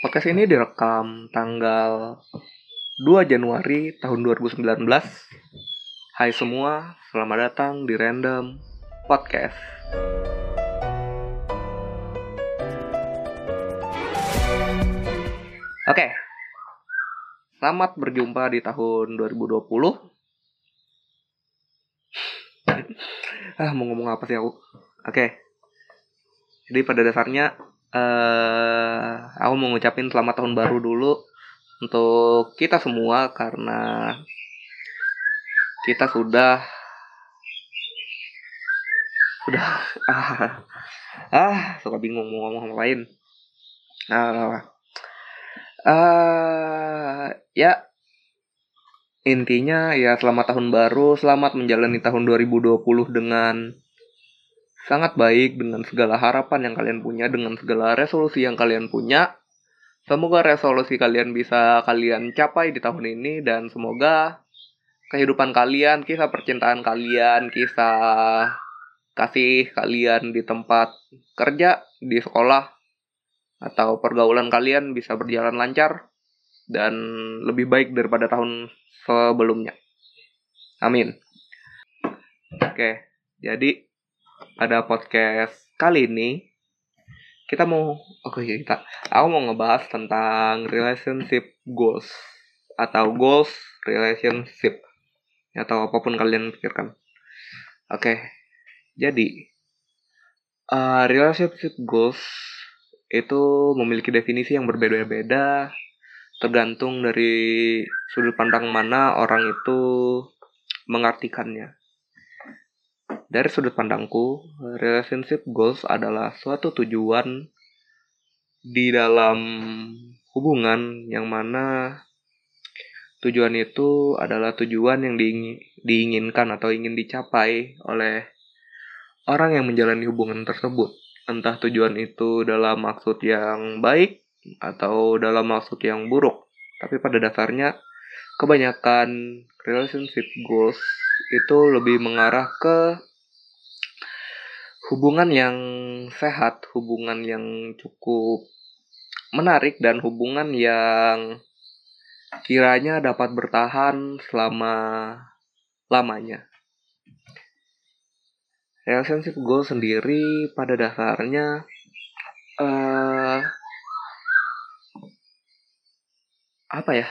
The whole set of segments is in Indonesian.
Podcast ini direkam tanggal 2 Januari tahun 2019. Hai semua, selamat datang di Random Podcast. Oke. Selamat berjumpa di tahun 2020. ah, mau ngomong apa sih aku? Oke. Jadi pada dasarnya eh aku mau ngucapin selamat tahun baru dulu untuk kita semua karena kita sudah sudah ah, ah suka bingung mau ngomong apa lain. Ah, ah ya intinya ya selamat tahun baru selamat menjalani tahun 2020 dengan sangat baik dengan segala harapan yang kalian punya, dengan segala resolusi yang kalian punya. Semoga resolusi kalian bisa kalian capai di tahun ini dan semoga kehidupan kalian, kisah percintaan kalian, kisah kasih kalian di tempat kerja, di sekolah, atau pergaulan kalian bisa berjalan lancar dan lebih baik daripada tahun sebelumnya. Amin. Oke, jadi pada podcast kali ini kita mau oke okay, kita aku mau ngebahas tentang relationship goals atau goals relationship atau apa pun kalian pikirkan. Oke. Okay. Jadi uh, relationship goals itu memiliki definisi yang berbeda-beda tergantung dari sudut pandang mana orang itu mengartikannya. Dari sudut pandangku, relationship goals adalah suatu tujuan di dalam hubungan yang mana tujuan itu adalah tujuan yang diinginkan atau ingin dicapai oleh orang yang menjalani hubungan tersebut. Entah tujuan itu dalam maksud yang baik atau dalam maksud yang buruk. Tapi pada dasarnya kebanyakan relationship goals itu lebih mengarah ke hubungan yang sehat, hubungan yang cukup menarik dan hubungan yang kiranya dapat bertahan selama lamanya. Relationship goal sendiri pada dasarnya uh, apa ya?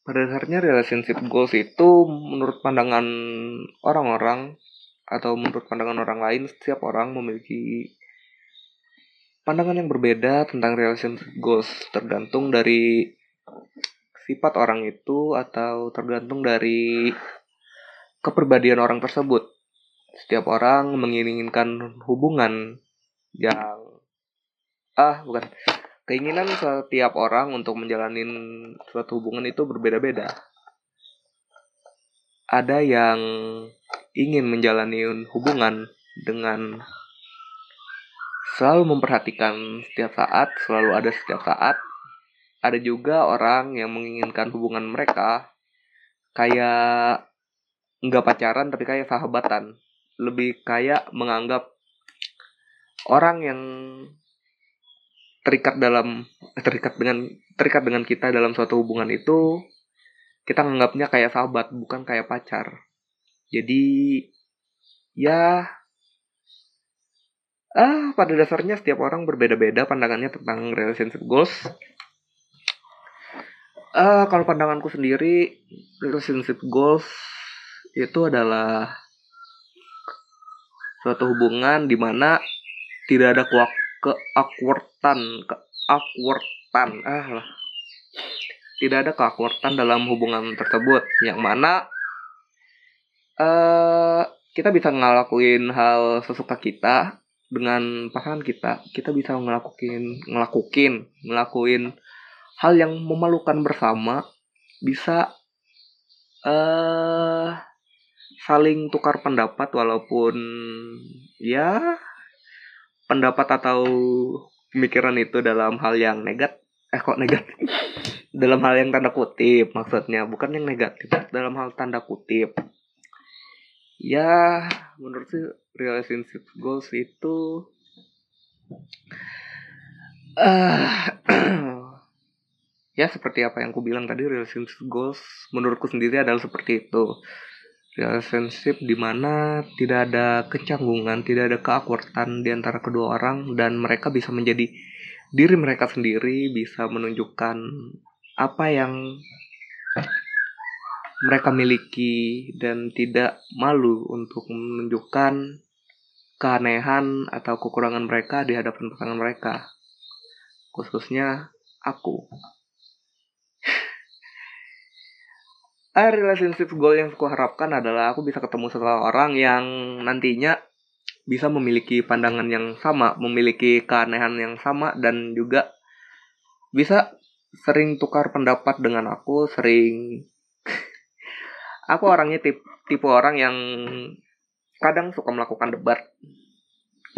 Pada dasarnya relationship goals itu menurut pandangan orang-orang atau menurut pandangan orang lain setiap orang memiliki pandangan yang berbeda tentang relationship goals tergantung dari sifat orang itu atau tergantung dari kepribadian orang tersebut. Setiap orang menginginkan hubungan yang ah bukan keinginan setiap orang untuk menjalani suatu hubungan itu berbeda-beda ada yang ingin menjalani hubungan dengan selalu memperhatikan setiap saat, selalu ada setiap saat. Ada juga orang yang menginginkan hubungan mereka kayak nggak pacaran tapi kayak sahabatan. Lebih kayak menganggap orang yang terikat dalam terikat dengan terikat dengan kita dalam suatu hubungan itu kita menganggapnya kayak sahabat bukan kayak pacar. Jadi ya ah pada dasarnya setiap orang berbeda-beda pandangannya tentang relationship goals. Uh, kalau pandanganku sendiri relationship goals itu adalah suatu hubungan di mana tidak ada kuak ke awkwardan ke awkwardan ah lah tidak ada keawkwardan dalam hubungan tersebut. Yang mana uh, kita bisa ngelakuin hal sesuka kita dengan pasangan kita. Kita bisa ngelakuin ngelakuin ngelakuin hal yang memalukan bersama. Bisa uh, saling tukar pendapat walaupun ya pendapat atau pemikiran itu dalam hal yang negatif eh kok negatif dalam hal yang tanda kutip maksudnya bukan yang negatif dalam hal tanda kutip. Ya menurut sih relationship goals itu uh, ya seperti apa yang aku bilang tadi relationship goals menurutku sendiri adalah seperti itu. Relationship di mana tidak ada kecanggungan, tidak ada keakuratan di antara kedua orang dan mereka bisa menjadi diri mereka sendiri, bisa menunjukkan apa yang mereka miliki dan tidak malu untuk menunjukkan keanehan atau kekurangan mereka di hadapan pasangan mereka. Khususnya aku. A relationship goal yang aku harapkan adalah aku bisa ketemu seseorang yang nantinya bisa memiliki pandangan yang sama, memiliki keanehan yang sama dan juga bisa sering tukar pendapat dengan aku, sering aku orangnya tipe, tipe orang yang kadang suka melakukan debat.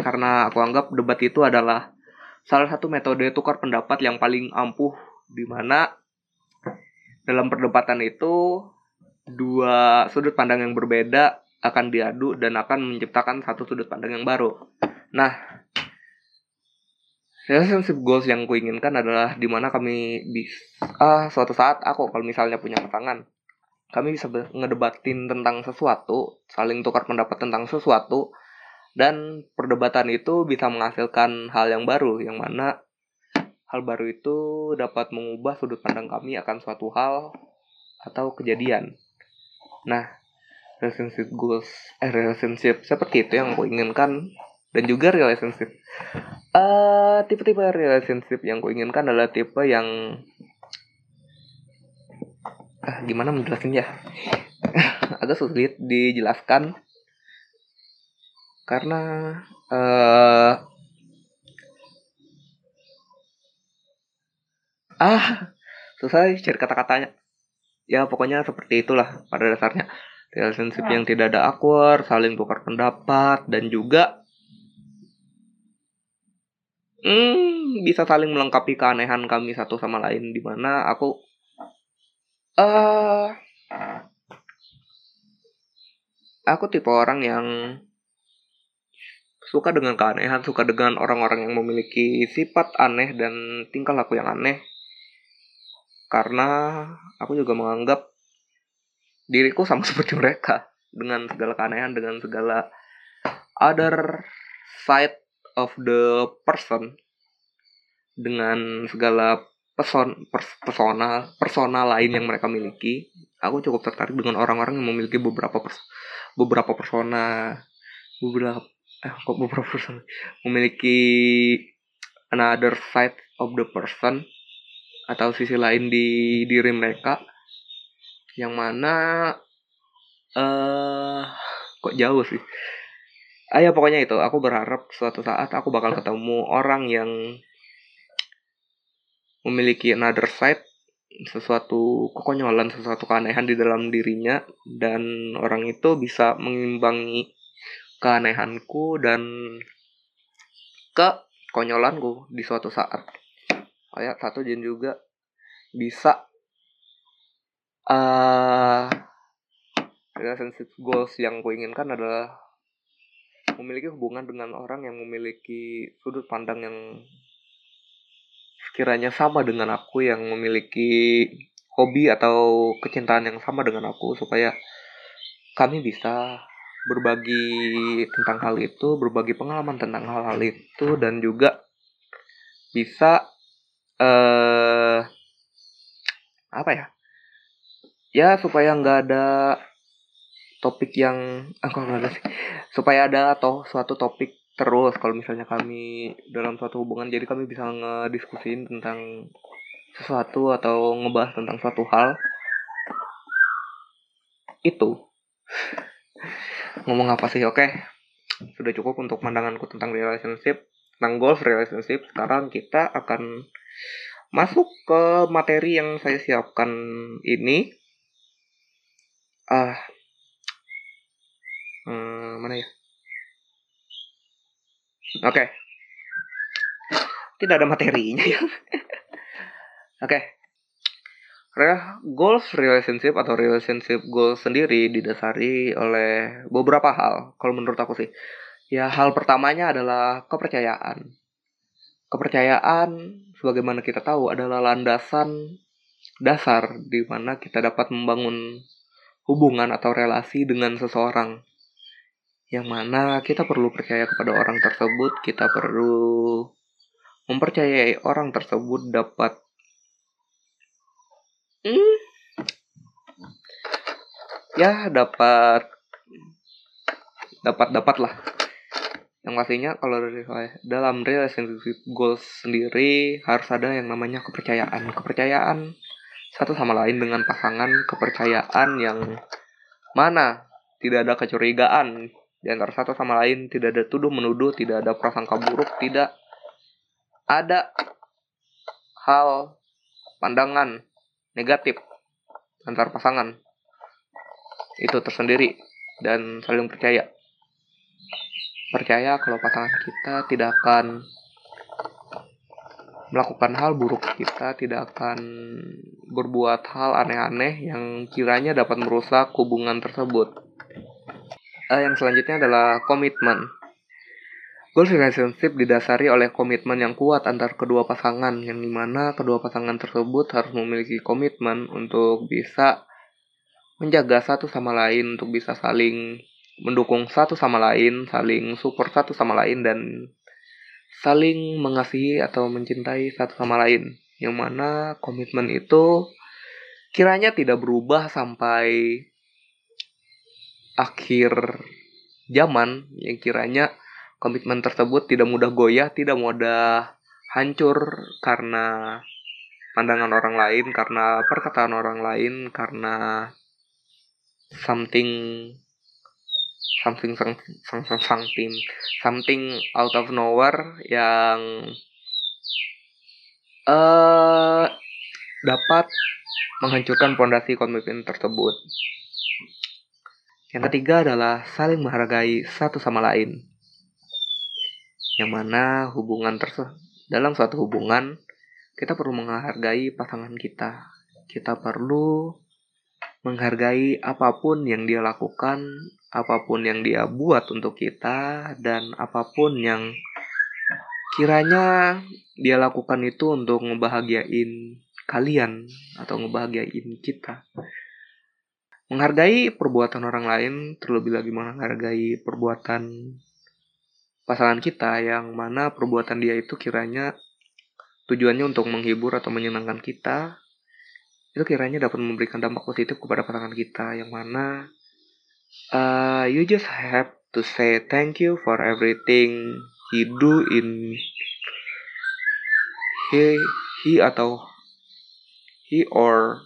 Karena aku anggap debat itu adalah salah satu metode tukar pendapat yang paling ampuh di mana dalam perdebatan itu dua sudut pandang yang berbeda akan diadu dan akan menciptakan satu sudut pandang yang baru. Nah, relationship goals yang kuinginkan adalah di mana kami bisa ah, suatu saat aku kalau misalnya punya pasangan, kami bisa ngedebatin tentang sesuatu, saling tukar pendapat tentang sesuatu, dan perdebatan itu bisa menghasilkan hal yang baru, yang mana hal baru itu dapat mengubah sudut pandang kami akan suatu hal atau kejadian. Nah, relationship goals, eh relationship seperti itu yang aku inginkan dan juga relationship. Uh, tipe-tipe relationship yang aku inginkan adalah tipe yang ah, gimana menjelaskan ya? Agak sulit dijelaskan karena uh, ah susah cari kata-katanya ya pokoknya seperti itulah pada dasarnya relationship yang tidak ada awkward saling tukar pendapat dan juga hmm, bisa saling melengkapi keanehan kami satu sama lain di mana aku uh, aku tipe orang yang suka dengan keanehan, suka dengan orang-orang yang memiliki sifat aneh dan tingkah laku yang aneh. Karena aku juga menganggap diriku sama seperti mereka dengan segala keanehan dengan segala other side of the person dengan segala person pers, persona persona lain yang mereka miliki aku cukup tertarik dengan orang-orang yang memiliki beberapa pers, beberapa persona beberapa eh, kok beberapa persona? Memiliki another side of the person atau sisi lain di diri mereka yang mana eh uh, kok jauh sih ah ya pokoknya itu. Aku berharap suatu saat aku bakal ketemu orang yang memiliki another side sesuatu kekonyolan sesuatu keanehan di dalam dirinya dan orang itu bisa mengimbangi keanehanku dan ke konyolanku di suatu saat. Kayak satu dan juga bisa uh, relationship goals yang ku inginkan adalah memiliki hubungan dengan orang yang memiliki sudut pandang yang sekiranya sama dengan aku yang memiliki hobi atau kecintaan yang sama dengan aku supaya kami bisa berbagi tentang hal itu, berbagi pengalaman tentang hal-hal itu dan juga bisa eh apa ya? Ya supaya nggak ada topik yang aku nggak. Supaya ada atau suatu topik terus kalau misalnya kami dalam suatu hubungan jadi kami bisa ngediskusin tentang sesuatu atau ngebahas tentang suatu hal. Itu. Ngomong apa sih? Oke. Sudah cukup untuk pandanganku tentang relationship tentang goals relationship. Sekarang kita akan masuk ke materi yang saya siapkan ini. Ah hmm, mana ya? Oke. Okay. tidak ada materinya ya. Oke. Okay. goals relationship atau relationship goals sendiri didasari oleh beberapa hal kalau menurut aku sih. Ya hal pertamanya adalah kepercayaan. Kepercayaan sebagaimana kita tahu adalah landasan dasar di mana kita dapat membangun hubungan atau relasi dengan seseorang yang mana kita perlu percaya kepada orang tersebut kita perlu mempercayai orang tersebut dapat hmm, ya dapat dapat dapat lah. Yang pastinya kalau dalam relationship goals sendiri harus ada yang namanya kepercayaan. Kepercayaan satu sama lain dengan pasangan kepercayaan yang mana tidak ada kecurigaan di antara satu sama lain tidak ada tuduh menuduh tidak ada prasangka buruk tidak ada hal pandangan negatif antar pasangan. Itu tersendiri dan saling percaya. Percaya kalau pasangan kita tidak akan melakukan hal buruk. Kita tidak akan berbuat hal aneh-aneh yang kiranya dapat merusak hubungan tersebut. Uh, yang selanjutnya adalah komitmen. Goals relationship didasari oleh komitmen yang kuat antar kedua pasangan, yang di mana kedua pasangan tersebut harus memiliki komitmen untuk bisa menjaga satu sama lain, untuk bisa saling mendukung satu sama lain, saling support satu sama lain dan saling mengasihi atau mencintai satu sama lain. Yang mana komitmen itu kiranya tidak berubah sampai akhir zaman yang kiranya komitmen tersebut tidak mudah goyah, tidak mudah hancur karena pandangan orang lain, karena perkataan orang lain, karena something something something something something out of nowhere yang uh, dapat menghancurkan pondasi komitmen tersebut. Yang ketiga adalah saling menghargai satu sama lain. Yang mana hubungan tersebut dalam suatu hubungan kita perlu menghargai pasangan kita. Kita perlu menghargai apa pun yang dia lakukan, apa pun yang dia buat untuk kita, dan apa pun yang kiranya dia lakukan itu untuk ngebahagiain kalian atau ngebahagiain kita. Menghargai perbuatan orang lain, terlebih lagi menghargai perbuatan pasangan kita yang mana perbuatan dia itu kiranya tujuannya untuk menghibur atau menyenangkan kita itu kiranya dapat memberikan dampak positif kepada pasangan kita yang mana uh, you just have to say thank you for everything he do in he he atau he or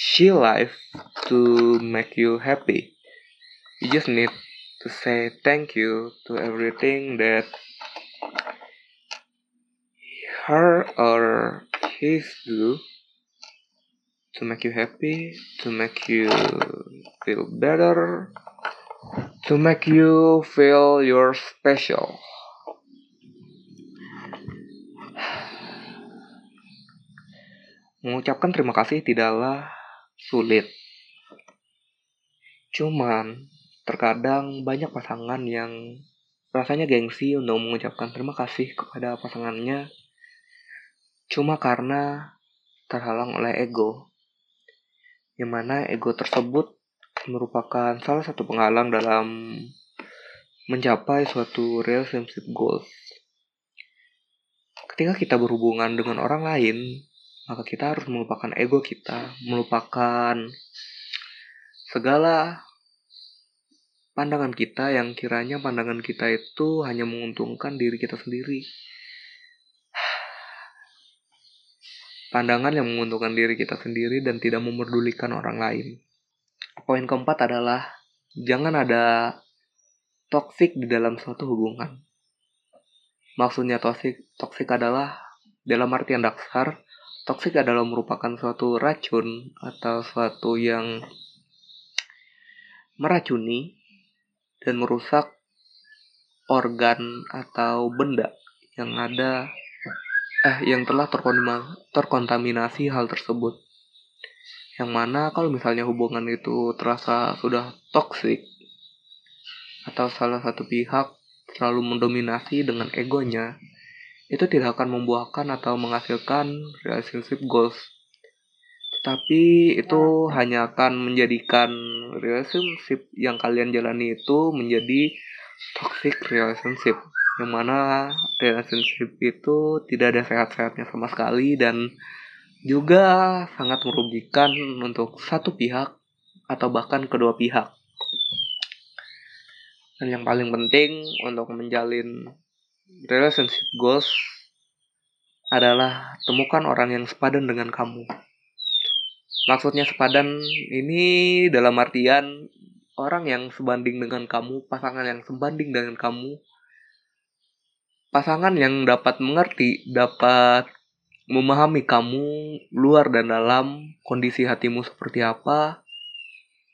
she life to make you happy you just need to say thank you to everything that her or his do to make you happy, to make you feel better, to make you feel you're special. Mengucapkan terima kasih tidaklah sulit. Cuman, terkadang banyak pasangan yang rasanya gengsi untuk mengucapkan terima kasih kepada pasangannya cuma karena terhalang oleh ego yang mana ego tersebut merupakan salah satu penghalang dalam mencapai suatu relationship goals. Ketika kita berhubungan dengan orang lain, maka kita harus melupakan ego kita, melupakan segala pandangan kita yang kiranya pandangan kita itu hanya menguntungkan diri kita sendiri. pandangan yang menguntungkan diri kita sendiri dan tidak memerdulikan orang lain. Poin keempat adalah jangan ada toksik di dalam suatu hubungan. Maksudnya toksik, toksik adalah dalam artian dasar, toksik adalah merupakan suatu racun atau suatu yang meracuni dan merusak organ atau benda yang ada eh yang telah terkontaminasi hal tersebut. Yang mana kalau misalnya hubungan itu terasa sudah toksik atau salah satu pihak selalu mendominasi dengan egonya, itu tidak akan membuahkan atau menghasilkan relationship goals. Tapi itu hanya akan menjadikan relationship yang kalian jalani itu menjadi toxic relationship. Yang mana relationship itu tidak ada sehat-sehatnya sama sekali dan juga sangat merugikan untuk satu pihak atau bahkan kedua pihak. Dan yang paling penting untuk menjalin relationship goals adalah temukan orang yang sepadan dengan kamu. Maksudnya sepadan ini dalam artian orang yang sebanding dengan kamu, pasangan yang sebanding dengan kamu, pasangan yang dapat mengerti, dapat memahami kamu luar dan dalam kondisi hatimu seperti apa,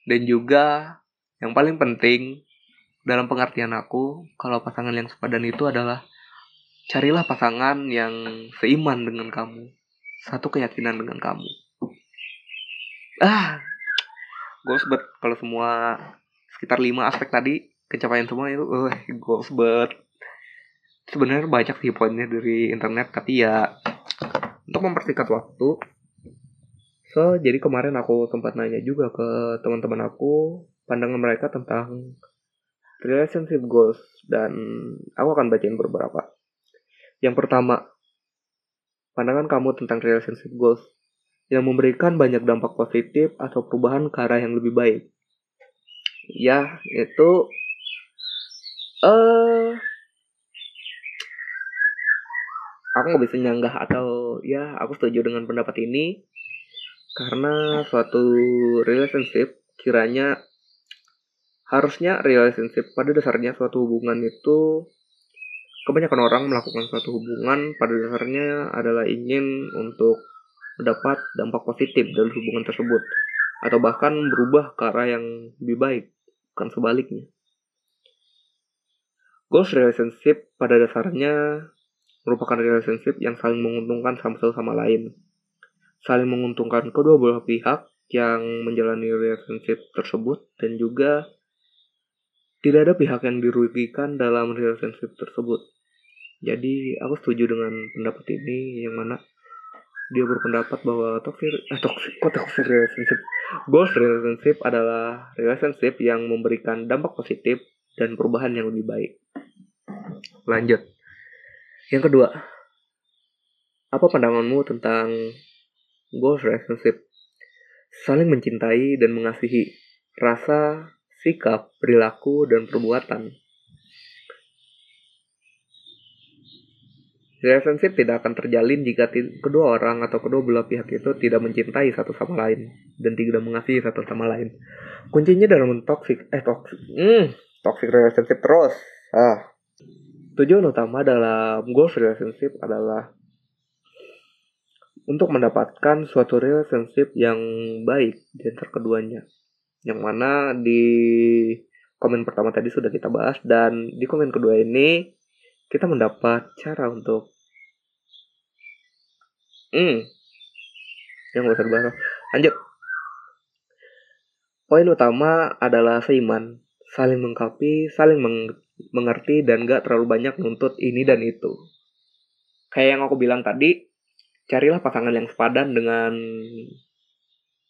dan juga yang paling penting dalam pengertian aku, kalau pasangan yang sepadan itu adalah carilah pasangan yang seiman dengan kamu, satu keyakinan dengan kamu. Ah, bet kalau semua sekitar lima aspek tadi kecapaian semua itu, uh, goals bet. Sebenarnya banyak sih poinnya dari internet, tapi ya untuk mempersingkat waktu. So, jadi kemarin aku sempat nanya juga ke teman-teman aku pandangan mereka tentang relationship goals dan aku akan bacain beberapa. Yang pertama, pandangan kamu tentang relationship goals yang memberikan banyak dampak positif atau perubahan ke arah yang lebih baik. Ya, itu eh uh, aku nggak bisa nyanggah atau ya aku setuju dengan pendapat ini karena suatu relationship kiranya harusnya relationship pada dasarnya suatu hubungan itu kebanyakan orang melakukan suatu hubungan pada dasarnya adalah ingin untuk mendapat dampak positif dari hubungan tersebut. Atau bahkan berubah ke arah yang lebih baik bukan sebaliknya. Goals relationship pada dasarnya merupakan relationship yang saling menguntungkan satu sama lain. Saling menguntungkan kedua belah pihak yang menjalani relationship tersebut dan juga tidak ada pihak yang dirugikan dalam relationship tersebut. Jadi aku setuju dengan pendapat ini yang mana dia berpendapat bahwa toxic eh toxic toxic relationship goals relationship adalah relationship yang memberikan dampak positif dan perubahan yang lebih baik. Lanjut. Yang kedua, apa pandanganmu tentang goals relationship? Saling mencintai dan mengasihi, rasa sikap, perilaku, dan perbuatan. Relationship tidak akan terjalin jika kedua orang atau kedua belah pihak itu tidak mencintai satu sama lain dan tidak mengasihi satu sama lain. Kuncinya dalam toxic eh toxic, hmm, toxic relationship terus. Ah. Tujuan utama dalam goals relationship adalah untuk mendapatkan suatu relationship yang baik di antara keduanya yang mana di komen pertama tadi sudah kita bahas dan di komen kedua ini kita mendapat cara untuk hmm yang gak usah lanjut. Poin utama adalah seiman saling mengkapi saling meng mengerti dan gak terlalu banyak nuntut ini dan itu. Kayak yang aku bilang tadi carilah pasangan yang sepadan dengan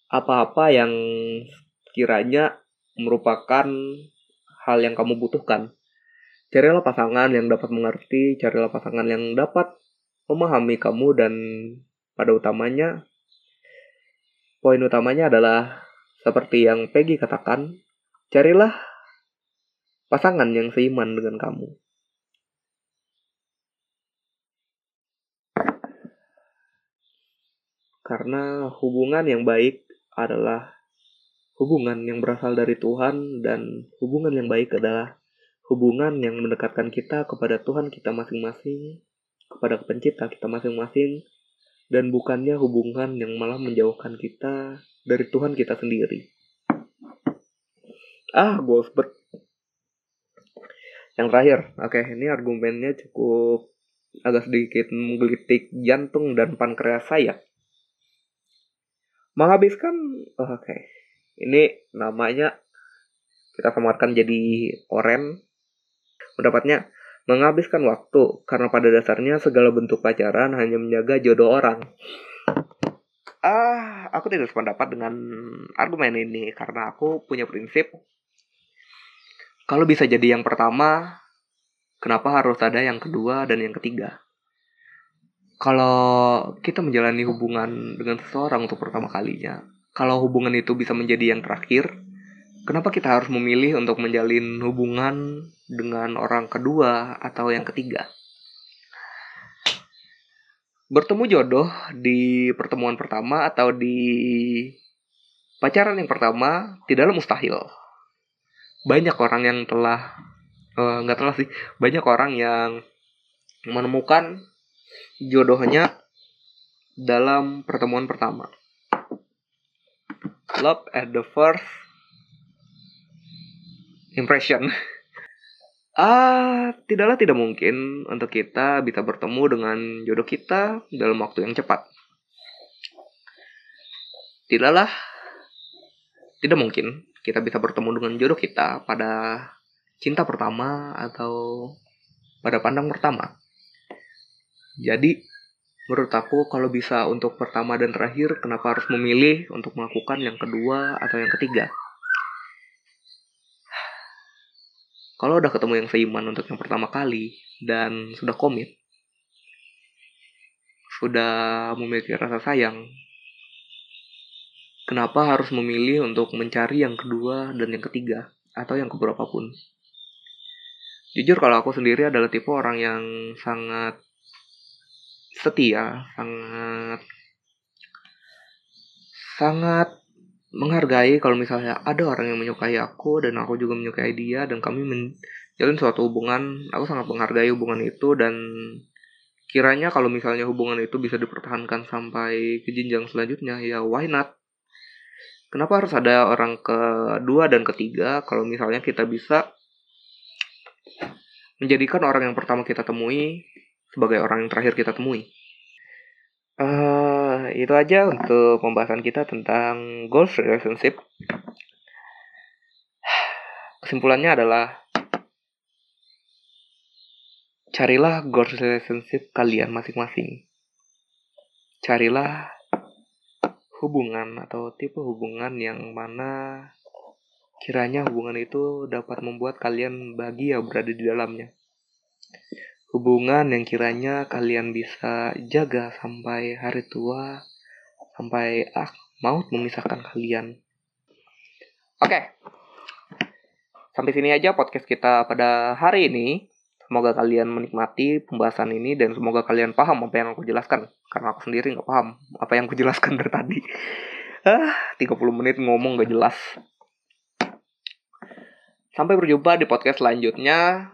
apa-apa yang kiranya merupakan hal yang kamu butuhkan. Carilah pasangan yang dapat mengerti, carilah pasangan yang dapat memahami kamu dan pada utamanya poin utamanya adalah seperti yang Peggy katakan, carilah pasangan yang seiman dengan kamu. Karena hubungan yang baik adalah hubungan yang berasal dari Tuhan dan hubungan yang baik adalah hubungan yang mendekatkan kita kepada Tuhan kita masing-masing, kepada pencipta kita masing-masing, dan bukannya hubungan yang malah menjauhkan kita dari Tuhan kita sendiri. Ah, Goldsberg. Yang terakhir, oke, okay, ini argumennya cukup agak sedikit menggelitik jantung dan pankreas saya. Menghabiskan, oke, okay ini namanya kita samarkan jadi oren. Pendapatnya menghabiskan waktu karena pada dasarnya segala bentuk pacaran hanya menjaga jodoh orang. Ah, aku tidak sependapat dengan argumen ini karena aku punya prinsip kalau bisa jadi yang pertama, kenapa harus ada yang kedua dan yang ketiga? Kalau kita menjalani hubungan dengan seseorang untuk pertama kalinya, kalau hubungan itu bisa menjadi yang terakhir, kenapa kita harus memilih untuk menjalin hubungan dengan orang kedua atau yang ketiga? Bertemu jodoh di pertemuan pertama atau di pacaran yang pertama tidaklah mustahil. Banyak orang yang telah eh, nggak uh, telah sih, banyak orang yang menemukan jodohnya dalam pertemuan pertama. Love at the first impression. ah, tidaklah tidak mungkin untuk kita bisa bertemu dengan jodoh kita dalam waktu yang cepat. Tidaklah tidak mungkin kita bisa bertemu dengan jodoh kita pada cinta pertama atau pada pandang pertama. Jadi, menurut aku kalau bisa untuk pertama dan terakhir, kenapa harus memilih untuk melakukan yang kedua atau yang ketiga? Kalau udah ketemu yang seiman untuk yang pertama kali dan sudah komit, sudah memiliki rasa sayang, kenapa harus memilih untuk mencari yang kedua dan yang ketiga atau yang keberapa pun? Jujur kalau aku sendiri adalah tipe orang yang sangat setia, sangat sangat menghargai kalau misalnya ada orang yang menyukai aku dan aku juga menyukai dia dan kami menjalin suatu hubungan, aku sangat menghargai hubungan itu dan kiranya kalau misalnya hubungan itu bisa dipertahankan sampai ke jenjang selanjutnya ya why not? Kenapa harus ada orang kedua dan ketiga kalau misalnya kita bisa menjadikan orang yang pertama kita temui sebagai orang yang terakhir kita temui. Uh, itu aja untuk pembahasan kita tentang goals relationship. Kesimpulannya adalah carilah goals relationship kalian masing-masing. Carilah hubungan atau tipe hubungan yang mana Kiranya hubungan itu dapat membuat kalian bahagia berada di dalamnya. Hubungan yang kiranya kalian bisa jaga sampai hari tua, sampai ah, maut memisahkan kalian. Oke, okay. sampai sini aja podcast kita pada hari ini. Semoga kalian menikmati pembahasan ini dan semoga kalian paham apa yang aku jelaskan. Karena aku sendiri nggak paham apa yang aku jelaskan dari tadi. Ah, 30 menit ngomong gak jelas. Sampai berjumpa di podcast selanjutnya.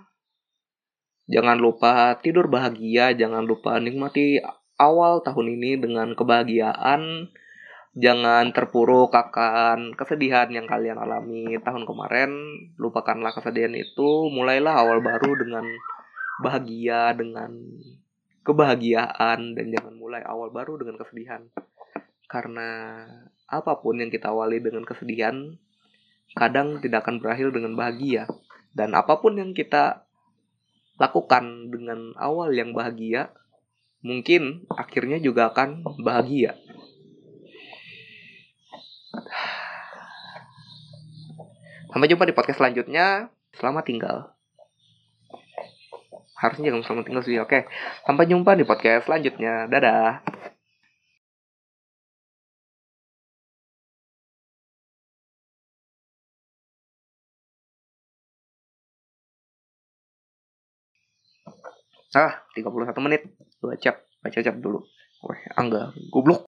Jangan lupa tidur bahagia, jangan lupa nikmati awal tahun ini dengan kebahagiaan. Jangan terpuruk akan kesedihan yang kalian alami tahun kemarin. Lupakanlah kesedihan itu, mulailah awal baru dengan bahagia, dengan kebahagiaan, dan jangan mulai awal baru dengan kesedihan. Karena apa pun yang kita awali dengan kesedihan, kadang tidak akan berakhir dengan bahagia. Dan apa pun yang kita lakukan dengan awal yang bahagia, mungkin akhirnya juga akan bahagia. Sampai jumpa di podcast selanjutnya. Selamat tinggal. Harusnya jangan selamat tinggal sih. Oke. Sampai jumpa di podcast selanjutnya. Dadah. Ah, 31 menit. Baca, baca cap dulu. Wah, angga, goblok.